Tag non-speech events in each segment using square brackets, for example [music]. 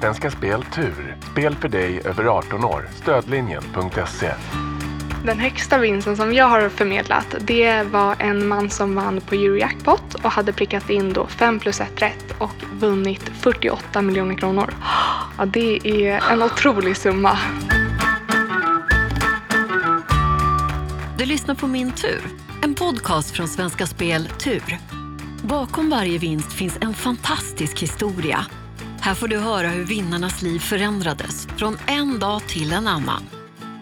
Svenska Spel Tur. Spel för dig över 18 år. Stödlinjen.se. Den högsta vinsten som jag har förmedlat det var en man som vann på Eurojackpot och hade prickat in då 5 plus 1 rätt och vunnit 48 miljoner kronor. Ja, det är en otrolig summa. Du lyssnar på Min tur, en podcast från Svenska Spel Tur. Bakom varje vinst finns en fantastisk historia. Här får du höra hur vinnarnas liv förändrades från en dag till en annan.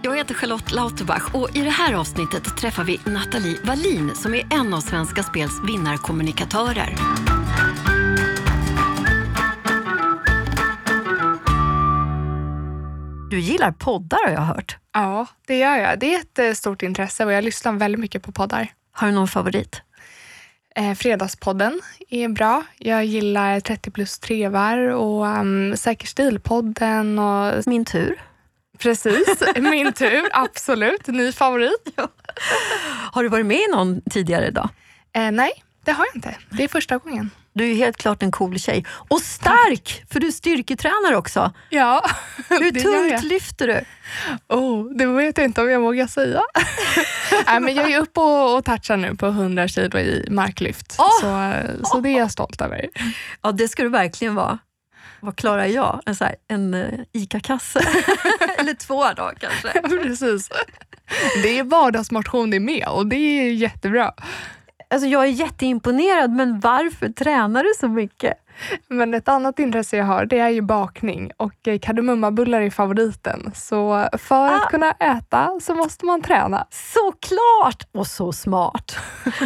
Jag heter Charlotte Lauterbach och i det här avsnittet träffar vi Nathalie Wallin som är en av Svenska Spels vinnarkommunikatörer. Du gillar poddar har jag hört. Ja, det gör jag. Det är ett eh, stort intresse och jag lyssnar väldigt mycket på poddar. Har du någon favorit? Eh, Fredagspodden är bra. Jag gillar 30 plus trevar och um, Säker stil-podden. Och... Min tur. Precis, [laughs] min tur. Absolut. Ny favorit. Ja. Har du varit med i någon tidigare idag? Eh, nej, det har jag inte. Det är första gången. Du är helt klart en cool tjej. Och stark! För du är styrketränare också. Ja, Hur [laughs] tungt lyfter du? Oh, det vet jag inte om jag vågar säga. [laughs] Nej, men jag är uppe och, och touchar nu på 100 kilo i marklyft. Oh! Så, så det är jag stolt över. Ja, det ska du verkligen vara. Vad klarar jag? En, så här, en uh, ICA-kasse? [laughs] Eller två då kanske? Ja, precis. Det är vardagsmotion det med och det är jättebra. Alltså jag är jätteimponerad, men varför tränar du så mycket? Men ett annat intresse jag har det är ju bakning och eh, kardemummabullar är favoriten. Så för ah. att kunna äta så måste man träna. Såklart! Och så smart. [laughs]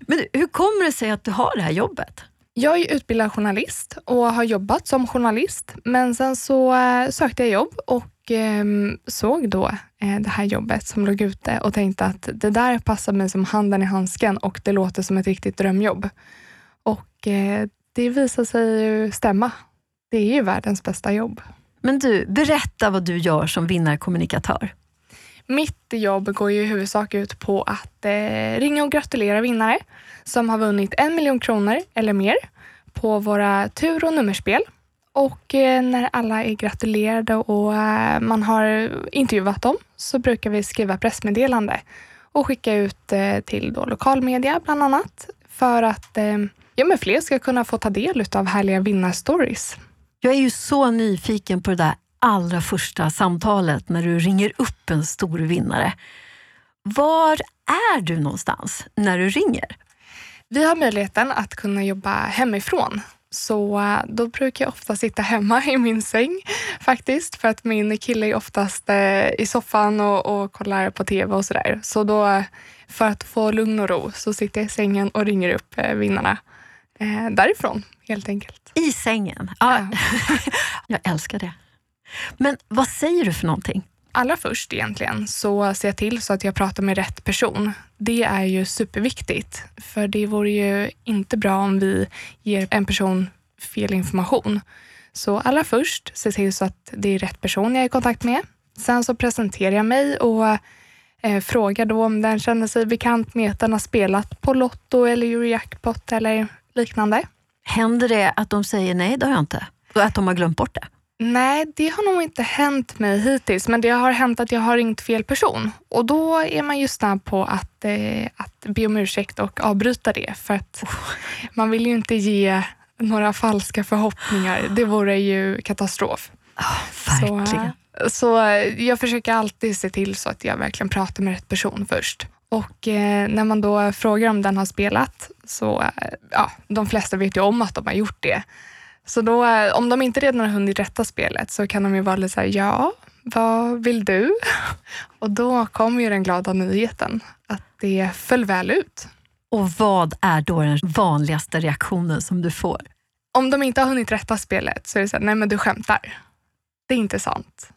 men hur kommer det sig att du har det här jobbet? Jag är utbildad journalist och har jobbat som journalist. Men sen så eh, sökte jag jobb och eh, såg då eh, det här jobbet som låg ute och tänkte att det där passar mig som handen i handsken och det låter som ett riktigt drömjobb. Och eh, det visar sig ju stämma. Det är ju världens bästa jobb. Men du, berätta vad du gör som vinnarkommunikatör. Mitt jobb går ju i huvudsak ut på att eh, ringa och gratulera vinnare som har vunnit en miljon kronor eller mer på våra tur och nummerspel. Och eh, när alla är gratulerade och eh, man har intervjuat dem så brukar vi skriva pressmeddelande och skicka ut eh, till då lokalmedia bland annat för att ja, men fler ska kunna få ta del av härliga vinnarstories. Jag är ju så nyfiken på det där allra första samtalet när du ringer upp en stor vinnare. Var är du någonstans när du ringer? Vi har möjligheten att kunna jobba hemifrån. Så eh, då brukar jag ofta sitta hemma i min säng faktiskt. För att min kille är oftast eh, i soffan och, och kollar på tv och sådär. Så då för att få lugn och ro så sitter jag i sängen och ringer upp eh, vinnarna därifrån helt enkelt. I sängen? Ja. [laughs] jag älskar det. Men vad säger du för någonting? Allra först egentligen så ser jag till så att jag pratar med rätt person. Det är ju superviktigt, för det vore ju inte bra om vi ger en person fel information. Så allra först, se till så att det är rätt person jag är i kontakt med. Sen så presenterar jag mig och eh, frågar då om den känner sig bekant med att den har spelat på Lotto eller Eurojackpot eller liknande. Händer det att de säger nej, det har jag inte? Och att de har glömt bort det? Nej, det har nog inte hänt mig hittills, men det har hänt att jag har ringt fel person. Och då är man ju snabb på att, eh, att be om ursäkt och avbryta det. För att man vill ju inte ge några falska förhoppningar. Det vore ju katastrof. Oh, verkligen. Så, så jag försöker alltid se till så att jag verkligen pratar med rätt person först. Och eh, när man då frågar om den har spelat, så eh, ja, de flesta vet ju om att de har gjort det. Så då, eh, om de inte redan har hunnit rätta spelet så kan de ju vara lite såhär, ja, vad vill du? [laughs] Och då kommer ju den glada nyheten att det föll väl ut. Och vad är då den vanligaste reaktionen som du får? Om de inte har hunnit rätta spelet så är det såhär, nej men du skämtar. Det är inte sant.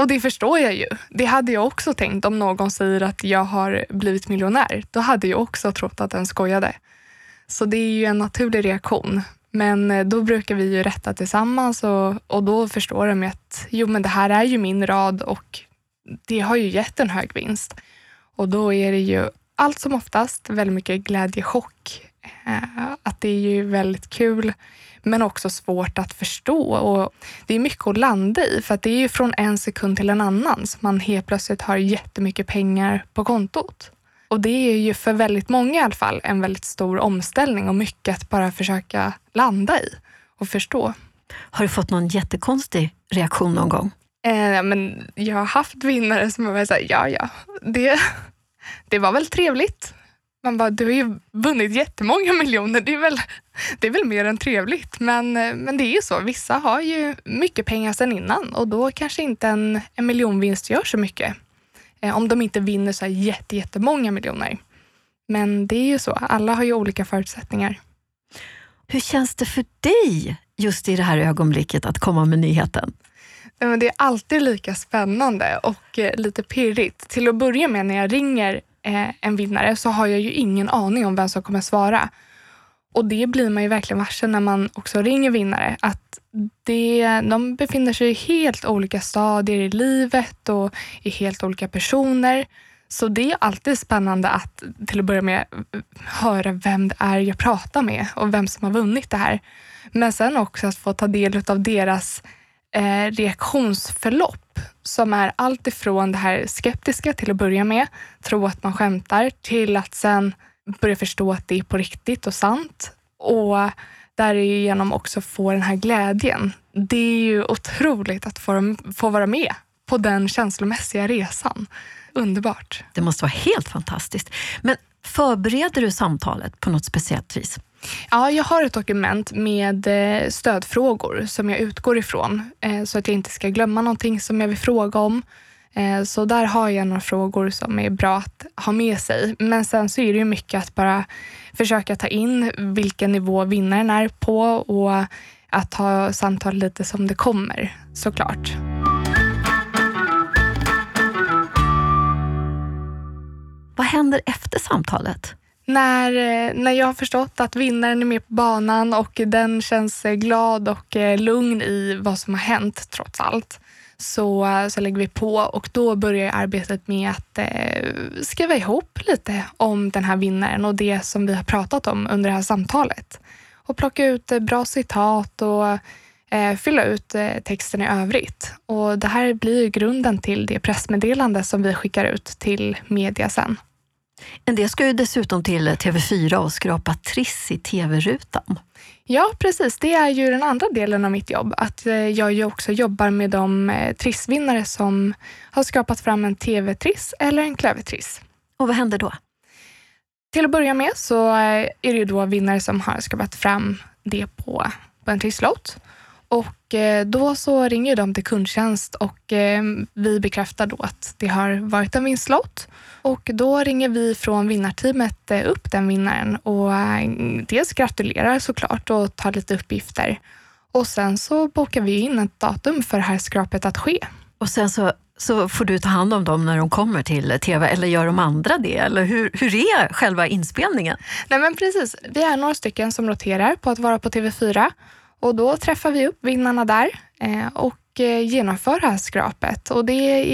Och det förstår jag ju. Det hade jag också tänkt om någon säger att jag har blivit miljonär. Då hade jag också trott att den skojade. Så det är ju en naturlig reaktion. Men eh, då brukar vi ju rätta tillsammans och, och då förstår de att jo, men det här är ju min rad och det har ju gett en hög vinst. Och då är det ju allt som oftast väldigt mycket glädjechock. Eh, att det är ju väldigt kul men också svårt att förstå. Och det är mycket att landa i, för att det är ju från en sekund till en annan som man helt plötsligt har jättemycket pengar på kontot. Och det är ju för väldigt många i alla fall en väldigt stor omställning och mycket att bara försöka landa i och förstå. Har du fått någon jättekonstig reaktion någon gång? Eh, men jag har haft vinnare som har varit såhär, ja ja, det, det var väl trevligt. Man bara, du har ju vunnit jättemånga [laughs] miljoner, det är väl, det är väl mer än trevligt. Men, eh, men det är ju så, vissa har ju mycket pengar sedan innan och då kanske inte en, en miljonvinst gör så mycket. Eh, om de inte vinner så här jätte, jättemånga miljoner. Men det är ju så, alla har ju olika förutsättningar. Hur känns det för dig just i det här ögonblicket att komma med nyheten? Det är alltid lika spännande och eh, lite pirrigt. Till att börja med när jag ringer eh, en vinnare så har jag ju ingen aning om vem som kommer svara. Och det blir man ju verkligen varse när man också ringer vinnare. Att det, de befinner sig i helt olika stadier i livet och är helt olika personer. Så det är alltid spännande att till att börja med eh, höra vem det är jag pratar med och vem som har vunnit det här. Men sen också att få ta del av deras eh, reaktionsförlopp som är allt ifrån det här skeptiska till att börja med, tro att man skämtar, till att sen börja förstå att det är på riktigt och sant och därigenom också få den här glädjen. Det är ju otroligt att få, få vara med på den känslomässiga resan. Underbart. Det måste vara helt fantastiskt. Men förbereder du samtalet på något speciellt vis? Ja, jag har ett dokument med eh, stödfrågor som jag utgår ifrån eh, så att jag inte ska glömma någonting som jag vill fråga om. Eh, så där har jag några frågor som är bra att ha med sig. Men sen så är det ju mycket att bara försöka ta in vilken nivå vinnaren är på och att ha samtal lite som det kommer såklart. Vad händer efter samtalet? När, eh, när jag har förstått att vinnaren är med på banan och den känns eh, glad och lugn i vad som har hänt trots allt, så, så lägger vi på och då börjar arbetet med att eh, skriva ihop lite om den här vinnaren och det som vi har pratat om under det här samtalet. Och plocka ut eh, bra citat och eh, fylla ut eh, texten i övrigt. Och det här blir grunden till det pressmeddelande som vi skickar ut till media sen. En del ska ju dessutom till TV4 och skrapa triss i TV-rutan. Ja, precis. Det är ju den andra delen av mitt jobb. Att eh, jag ju också jobbar med de eh, trissvinnare som har skapat fram en TV-triss eller en klövertriss. Och vad händer då? Till att börja med så eh, är det ju då vinnare som har skapat fram det på, på en trisslott. Och då så ringer de till kundtjänst och vi bekräftar då att det har varit en vinstlott. Och då ringer vi från vinnarteamet eh, upp den vinnaren och eh, dels gratulerar såklart och tar lite uppgifter. Och sen så bokar vi in ett datum för det här skrapet att ske. Och sen så, så får du ta hand om dem när de kommer till TV, eller gör de andra det? Eller hur, hur är själva inspelningen? Nej men precis, vi är några stycken som roterar på att vara på TV4 och då träffar vi upp vinnarna där eh, och eh, genomför det här skrapet. Och det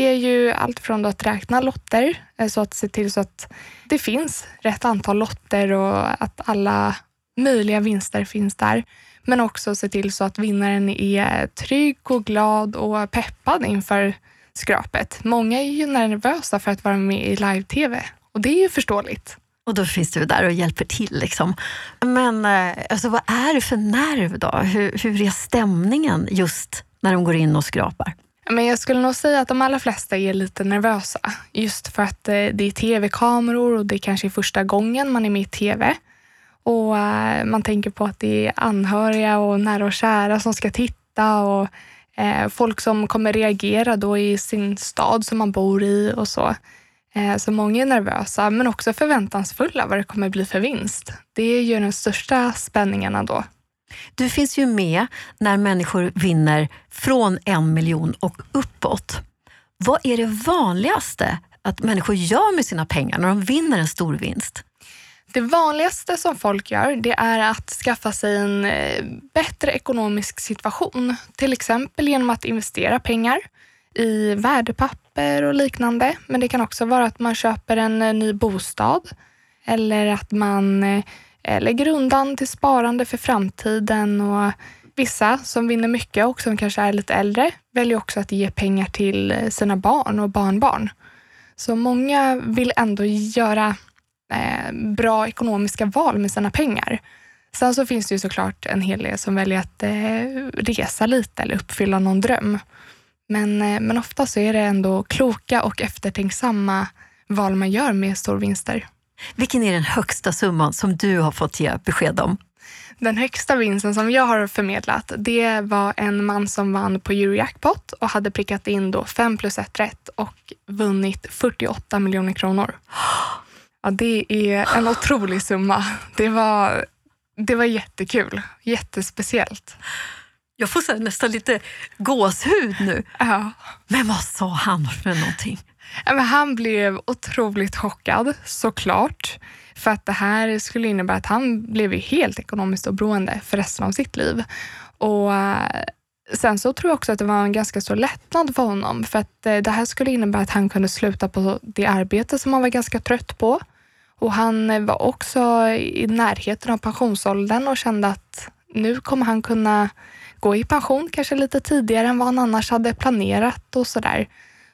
är ju allt från att räkna lotter, eh, så att se till så att det finns rätt antal lotter och att alla möjliga vinster finns där. Men också se till så att vinnaren är trygg och glad och peppad inför skrapet. Många är ju nervösa för att vara med i live-tv och det är ju förståeligt. Och då finns du där och hjälper till. Liksom. Men eh, alltså, vad är det för nerv då? Hur, hur är stämningen just när de går in och skrapar? Men jag skulle nog säga att de allra flesta är lite nervösa. Just för att eh, det är tv-kameror och det kanske är första gången man är med i tv. Och eh, man tänker på att det är anhöriga och nära och kära som ska titta och folk som kommer reagera då i sin stad som man bor i och så. Så många är nervösa, men också förväntansfulla vad det kommer bli för vinst. Det är ju den största spänningen då. Du finns ju med när människor vinner från en miljon och uppåt. Vad är det vanligaste att människor gör med sina pengar när de vinner en stor vinst? Det vanligaste som folk gör det är att skaffa sig en eh, bättre ekonomisk situation. Till exempel genom att investera pengar i värdepapper och liknande. Men det kan också vara att man köper en eh, ny bostad eller att man eh, eh, lägger undan till sparande för framtiden. Och vissa som vinner mycket och som kanske är lite äldre väljer också att ge pengar till sina barn och barnbarn. Så många vill ändå göra eh, bra ekonomiska val med sina pengar. Sen så finns det ju såklart en hel del som väljer att eh, resa lite eller uppfylla någon dröm. Men, eh, men ofta så är det ändå kloka och eftertänksamma val man gör med storvinster. Vilken är den högsta summan som du har fått ge besked om? Den högsta vinsten som jag har förmedlat, det var en man som vann på Eurojackpot och hade prickat in då 5 plus 1 rätt och vunnit 48 miljoner kronor. Ja, det är en otrolig summa. Det var, det var jättekul. Jättespeciellt. Jag får så nästan lite gåshud nu. Ja. Men vad sa han för någonting? Ja, men han blev otroligt chockad, såklart. För att det här skulle innebära att han blev helt ekonomiskt oberoende för resten av sitt liv. Och eh, Sen så tror jag också att det var en ganska stor lättnad för honom. För att eh, det här skulle innebära att han kunde sluta på det arbete som han var ganska trött på. Och han var också i närheten av pensionsåldern och kände att nu kommer han kunna gå i pension kanske lite tidigare än vad han annars hade planerat och sådär.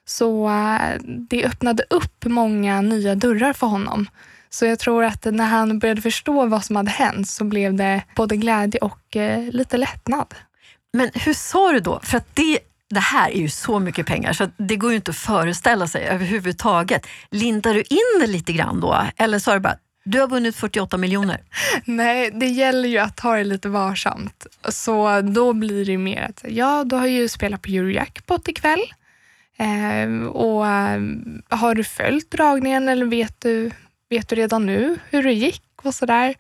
Så eh, det öppnade upp många nya dörrar för honom. Så jag tror att när han började förstå vad som hade hänt så blev det både glädje och eh, lite lättnad. Men hur sa du då? För att det, det här är ju så mycket pengar så det går ju inte att föreställa sig överhuvudtaget. Lindar du in det lite grann då? Eller sa du bara, du har vunnit 48 miljoner? [laughs] Nej, det gäller ju att ta det lite varsamt. Så då blir det mer att, ja, du har ju spelat på Eurojackpot ikväll. Eh, och eh, har du följt dragningen eller vet du, vet du redan nu hur det gick och sådär?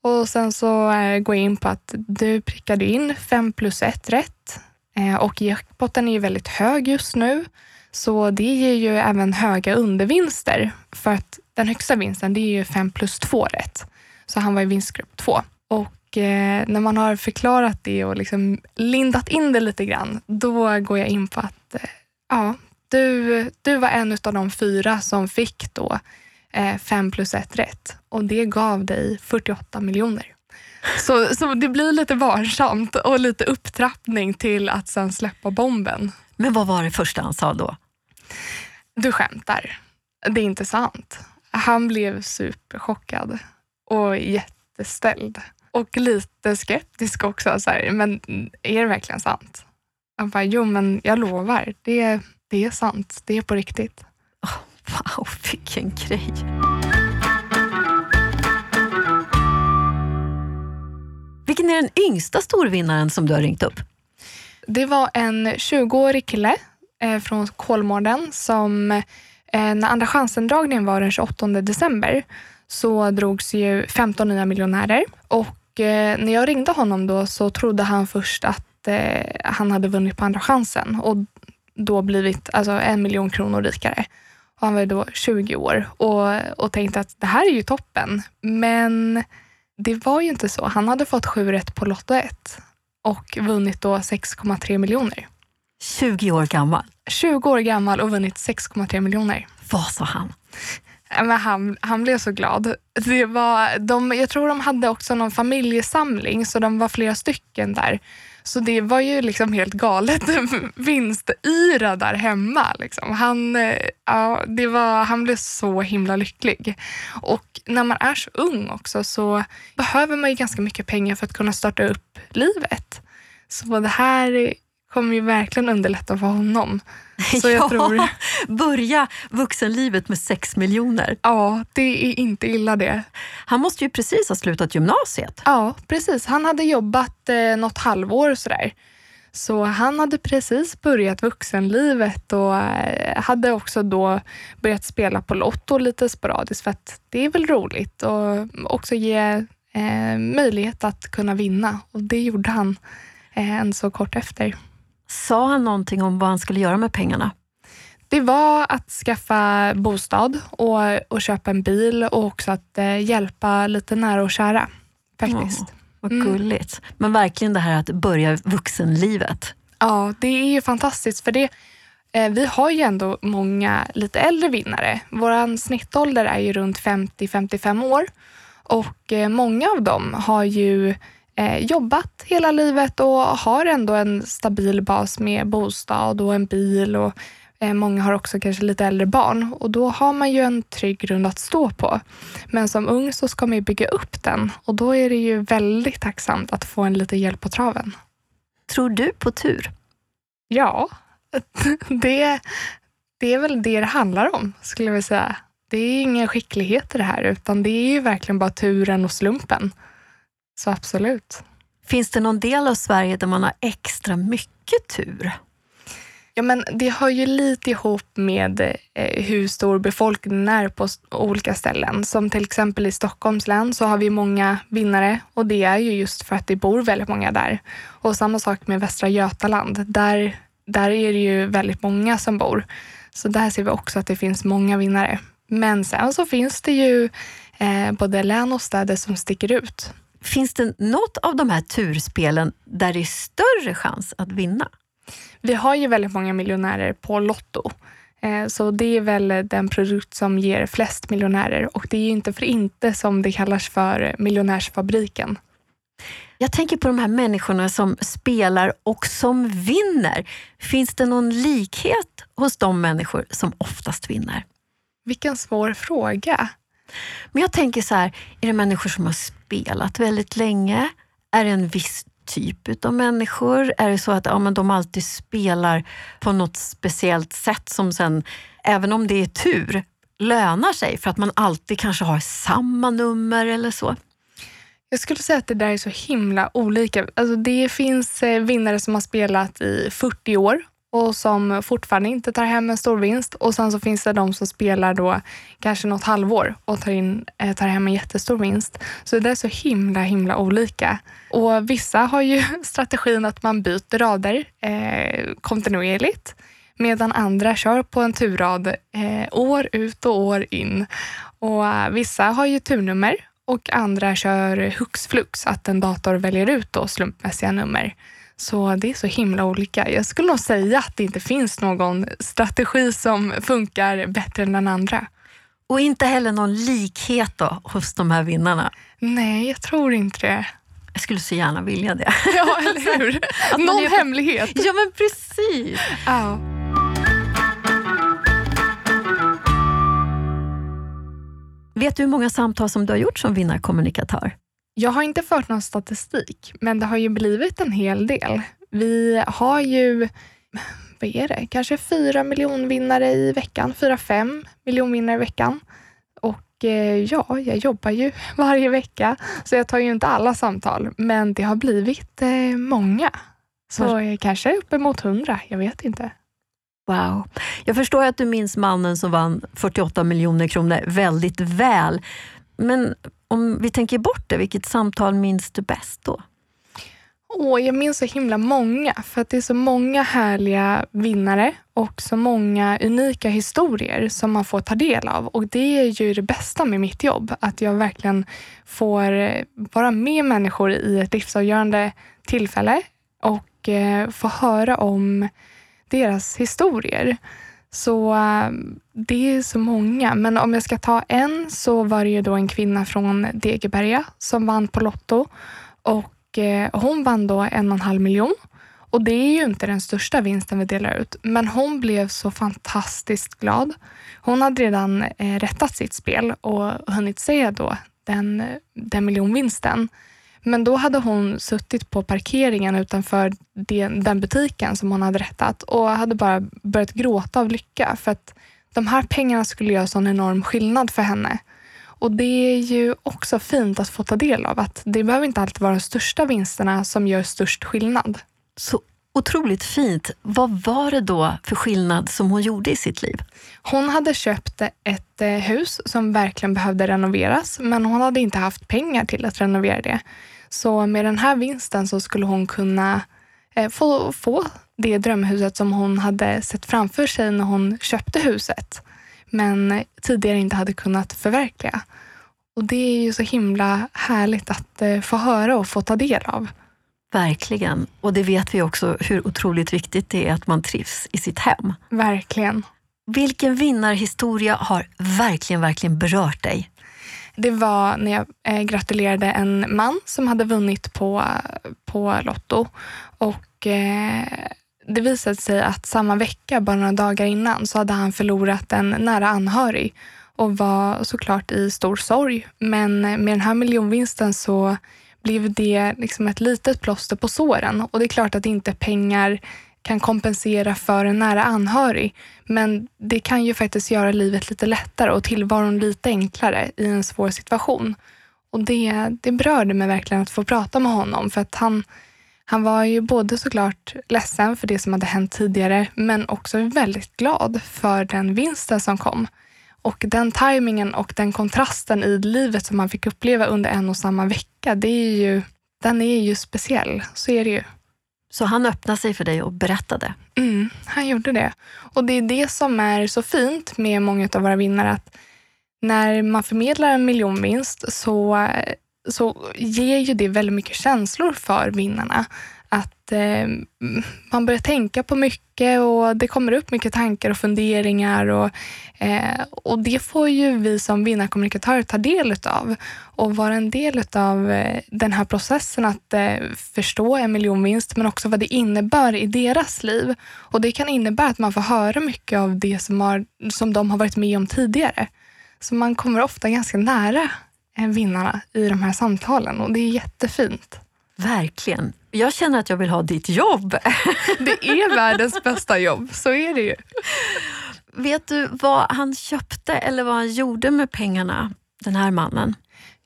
Och sen så eh, går jag in på att du prickade in 5 plus 1 rätt eh, och jackpotten är ju väldigt hög just nu. Så det ger ju även höga undervinster för att den högsta vinsten det är ju 5 plus 2 rätt. Så han var i vinstgrupp 2. Och eh, när man har förklarat det och liksom lindat in det lite grann, då går jag in på att eh, ja, du, du var en av de fyra som fick då eh, 5 plus 1 rätt och det gav dig 48 miljoner. Så, så det blir lite varsamt och lite upptrappning till att sen släppa bomben. Men vad var det första han sa då? Du skämtar. Det är inte sant. Han blev superchockad och jätteställd. Och lite skeptisk också. Så här, men är det verkligen sant? Han bara, jo men jag lovar. Det, det är sant. Det är på riktigt. Oh, wow, vilken grej. Vilken är den yngsta storvinnaren som du har ringt upp? Det var en 20-årig kille eh, från Kolmården som Eh, när Andra chansen-dragningen var den 28 december så drogs ju 15 nya miljonärer och eh, när jag ringde honom då så trodde han först att eh, han hade vunnit på Andra chansen och då blivit alltså, en miljon kronor rikare. Och han var då 20 år och, och tänkte att det här är ju toppen. Men det var ju inte så. Han hade fått sju rätt på Lotto 1 och vunnit då 6,3 miljoner. 20 år gammal? 20 år gammal och vunnit 6,3 miljoner. Vad sa han? Men han, han blev så glad. Det var, de, jag tror de hade också någon familjesamling, så de var flera stycken där. Så det var ju liksom helt galet [laughs] vinstyra där hemma. Liksom. Han, eh, ja, det var, han blev så himla lycklig. Och när man är så ung också så behöver man ju ganska mycket pengar för att kunna starta upp livet. Så det här kommer ju verkligen underlätta för honom. [laughs] Så jag ja, tror, [laughs] börja vuxenlivet med 6 miljoner. ja, det är inte illa det. Han måste ju precis ha slutat gymnasiet. Ja, precis. Han hade jobbat eh, något halvår sådär. Så han hade precis börjat vuxenlivet och eh, hade också då börjat spela på Lotto lite sporadiskt för att det är väl roligt och också ge eh, möjlighet att kunna vinna. Och det gjorde han eh, en så kort efter. Sa han någonting om vad han skulle göra med pengarna? Det var att skaffa bostad och, och köpa en bil och också att eh, hjälpa lite nära och kära. Faktiskt. Åh, vad Mm. gulligt. Men verkligen det här att börja vuxenlivet. Ja, det är ju fantastiskt för det eh, vi har ju ändå många lite äldre vinnare. Vår snittålder är ju runt 50-55 år Och eh, många av dem har ju eh, jobbat hela livet och har ändå en stabil bas med bostad och en bil och eh, Många har också kanske lite äldre barn och då har man ju en trygg grund att stå på. Men som ung så ska man ju bygga upp den och då är det ju väldigt tacksamt att få en lite hjälp på traven. Tror du på tur? Ja, [laughs] det, det är väl det det handlar om skulle jag vilja säga. Det är ingen skicklighet i det här utan det är ju verkligen bara turen och slumpen. Så absolut. Finns det någon del av Sverige där man har extra mycket tur? Ja, men det hör ju lite ihop med eh, hur stor befolkningen är på olika ställen. Som till exempel i Stockholms län så har vi många vinnare och det är ju just för att det bor väldigt många där. Och samma sak med Västra Götaland. Där, där är det ju väldigt många som bor. Så där ser vi också att det finns många vinnare. Men sen så finns det ju eh, både län och städer som sticker ut. Finns det något av de här turspelen där det är större chans att vinna? Vi har ju väldigt många miljonärer på Lotto. Eh, så det är väl den produkt som ger flest miljonärer och det är ju inte för inte som det kallas för miljonärsfabriken. Jag tänker på de här människorna som spelar och som vinner. Finns det någon likhet hos de människor som oftast vinner? Vilken svår fråga. Men jag tänker så här, är det människor som har spelat väldigt länge? Är det en viss typ av människor? Är det så att ja, men de alltid spelar på något speciellt sätt som sen, även om det är tur, lönar sig för att man alltid kanske har samma nummer eller så? Jag skulle säga att det där är så himla olika. Alltså det finns eh, vinnare som har spelat i 40 år och som fortfarande inte tar hem en stor vinst. Och sen så finns det de som spelar då kanske något halvår och tar, in, eh, tar hem en jättestor vinst. Så det är så himla, himla olika. Och vissa har ju [laughs] strategin att man byter rader eh, kontinuerligt medan andra kör på en turrad eh, år ut och år in. Och eh, vissa har ju turnummer och andra kör hux flux, att en dator väljer ut då slumpmässiga nummer. Så det är så himla olika. Jag skulle nog säga att det inte finns någon strategi som funkar bättre än den andra. Och inte heller någon likhet då hos de här vinnarna? Nej, jag tror inte det. Jag skulle så gärna vilja det. Ja, eller hur? [laughs] någon hemlighet. Ja, men precis. Ja. Vet du hur många samtal som du har gjort som vinnarkommunikatör? Jag har inte fört någon statistik, men det har ju blivit en hel del. Vi har ju, vad är det, kanske fyra miljonvinnare i veckan, fyra, fem miljonvinnare i veckan. Och eh, ja, jag jobbar ju [laughs] varje vecka, så jag tar ju inte alla samtal, men det har blivit eh, många. Så kanske uppemot hundra, jag vet inte. Wow. Jag förstår att du minns mannen som vann 48 miljoner kronor väldigt väl. Men om vi tänker bort det, vilket samtal minns du bäst då? Åh, jag minns så himla många, för att det är så många härliga vinnare och så många unika historier som man får ta del av. Och det är ju det bästa med mitt jobb, att jag verkligen får eh, vara med människor i ett livsavgörande tillfälle och eh, få höra om deras historier. Så eh, det är så många, men om jag ska ta en så var det ju då en kvinna från Degeberga som vann på Lotto och eh, hon vann då en och en halv miljon. Och det är ju inte den största vinsten vi delar ut, men hon blev så fantastiskt glad. Hon hade redan eh, rättat sitt spel och hunnit se då den, den miljonvinsten. Men då hade hon suttit på parkeringen utanför den, den butiken som hon hade rättat och hade bara börjat gråta av lycka för att de här pengarna skulle göra sån enorm skillnad för henne. Och det är ju också fint att få ta del av att det behöver inte alltid vara de största vinsterna som gör störst skillnad. Så otroligt fint. Vad var det då för skillnad som hon gjorde i sitt liv? Hon hade köpt ett eh, hus som verkligen behövde renoveras, men hon hade inte haft pengar till att renovera det. Så med den här vinsten så skulle hon kunna eh, få, få det drömhuset som hon hade sett framför sig när hon köpte huset, men tidigare inte hade kunnat förverkliga. Och Det är ju så himla härligt att eh, få höra och få ta del av. Verkligen. Och det vet vi också hur otroligt viktigt det är att man trivs i sitt hem. Verkligen. Vilken vinnarhistoria har verkligen, verkligen berört dig? Det var när jag eh, gratulerade en man som hade vunnit på, på Lotto. Och eh, det visade sig att samma vecka, bara några dagar innan, så hade han förlorat en nära anhörig och var såklart i stor sorg. Men med den här miljonvinsten så blev det liksom ett litet plåster på såren. Och det är klart att inte pengar kan kompensera för en nära anhörig. Men det kan ju faktiskt göra livet lite lättare och tillvaron lite enklare i en svår situation. Och det, det berörde mig verkligen att få prata med honom för att han, han var ju både såklart ledsen för det som hade hänt tidigare men också väldigt glad för den vinsten som kom. Och den tajmingen och den kontrasten i livet som man fick uppleva under en och samma vecka, det är ju, den är ju speciell. Så är det ju. Så han öppnade sig för dig och berättade? Mm, han gjorde det. Och det är det som är så fint med många av våra vinnare, att när man förmedlar en miljonvinst så, så ger ju det väldigt mycket känslor för vinnarna att eh, man börjar tänka på mycket och det kommer upp mycket tankar och funderingar och, eh, och det får ju vi som vinnarkommunikatörer ta del av och vara en del av eh, den här processen att eh, förstå en miljonvinst men också vad det innebär i deras liv. Och det kan innebära att man får höra mycket av det som, har, som de har varit med om tidigare. Så man kommer ofta ganska nära eh, vinnarna i de här samtalen och det är jättefint. Verkligen. Jag känner att jag vill ha ditt jobb. [laughs] Det är världens bästa jobb, så är det ju. Vet du vad han köpte eller vad han gjorde med pengarna, den här mannen?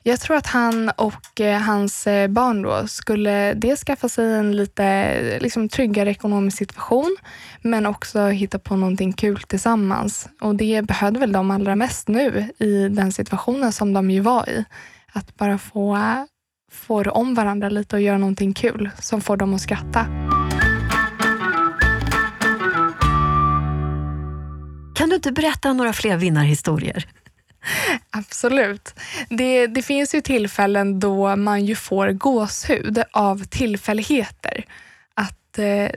Jag tror att han och eh, hans eh, barn då skulle dels skaffa sig en lite liksom, tryggare ekonomisk situation, men också hitta på någonting kul tillsammans. Och det behövde väl de allra mest nu i den situationen som de ju var i. Att bara få får om varandra lite och gör någonting kul som får dem att skratta. Kan du inte berätta några fler vinnarhistorier? Absolut. Det, det finns ju tillfällen då man ju får gåshud av tillfälligheter. Att eh,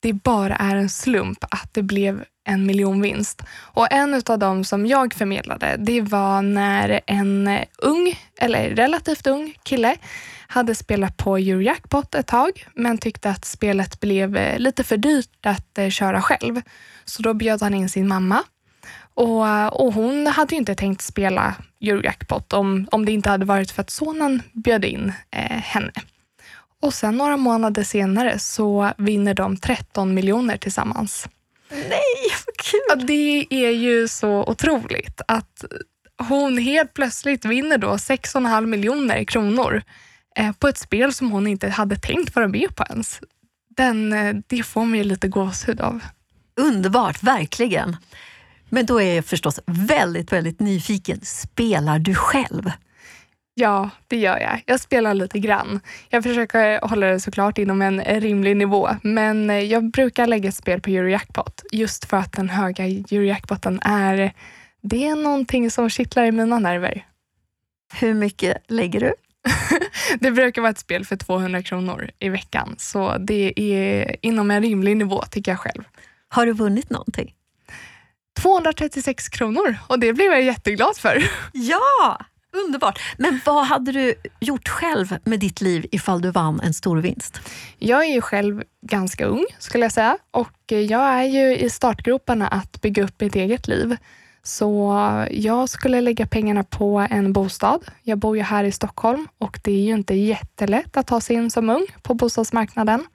det bara är en slump att det blev en miljonvinst. Och en av dem som jag förmedlade, det var när en ung, eller relativt ung kille hade spelat på Eurojackpot ett tag, men tyckte att spelet blev eh, lite för dyrt att eh, köra själv. Så då bjöd han in sin mamma. Och, eh, och hon hade ju inte tänkt spela Eurojackpot om, om det inte hade varit för att sonen bjöd in eh, henne. Och sen några månader senare så vinner de 13 miljoner tillsammans. Nej, vad kul! Det är ju så otroligt att hon helt plötsligt vinner då 6,5 miljoner kronor eh, på ett spel som hon inte hade tänkt vara med på ens. Den, eh, det får mig lite gåshud av. Underbart, verkligen. Men då är jag förstås väldigt, väldigt nyfiken. Spelar du själv? Ja, det gör jag. Jag spelar lite grann. Jag försöker hålla det såklart inom en rimlig nivå, men eh, jag brukar lägga ett spel på Eurojackpot just för att den höga Eurojackpoten är, det är någonting som kittlar i mina nerver. Hur mycket lägger du? [laughs] det brukar vara ett spel för 200 kronor i veckan, så det är inom en rimlig nivå tycker jag själv. Har du vunnit någonting? 236 kronor och det blev jag jätteglad för. [laughs] Ja! Underbart. Men vad hade du gjort själv med ditt liv ifall du vann en stor vinst? Jag är ju själv ganska ung skulle jag säga och jag är ju i startgroparna att bygga upp mitt eget liv. Så jag skulle lägga pengarna på en bostad. Jag bor ju här i Stockholm och det är ju inte jättelätt att ta sig in som ung på bostadsmarknaden.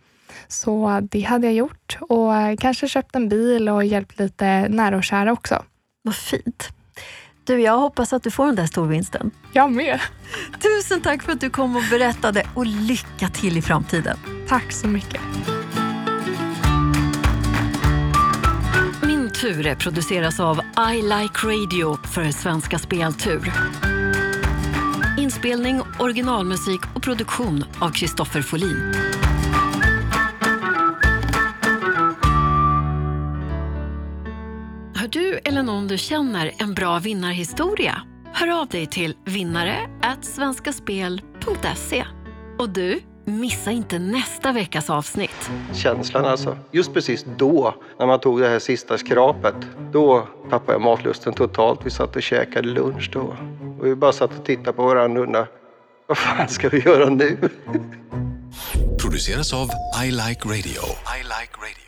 Så det hade jag gjort och kanske köpt en bil och hjälpt lite nära och kära också. Vad fint. Du, jag hoppas att du får den där storvinsten. Jag med. Tusen tack för att du kom och berättade och lycka till i framtiden. Tack så mycket. Min tur produceras av I Like Radio för Svenska Speltur. Inspelning, originalmusik och produktion av Kristoffer Folin. Har du eller någon du känner en bra vinnarhistoria? Hör av dig till vinnare svenskaspel.se. Och du, missa inte nästa veckas avsnitt. Känslan alltså. Just precis då, när man tog det här sista skrapet, då tappade jag matlusten totalt. Vi satt och käkade lunch då. Och vi bara satt och tittade på varandra och undrade, vad fan ska vi göra nu? Produceras av I Like Radio. I like radio.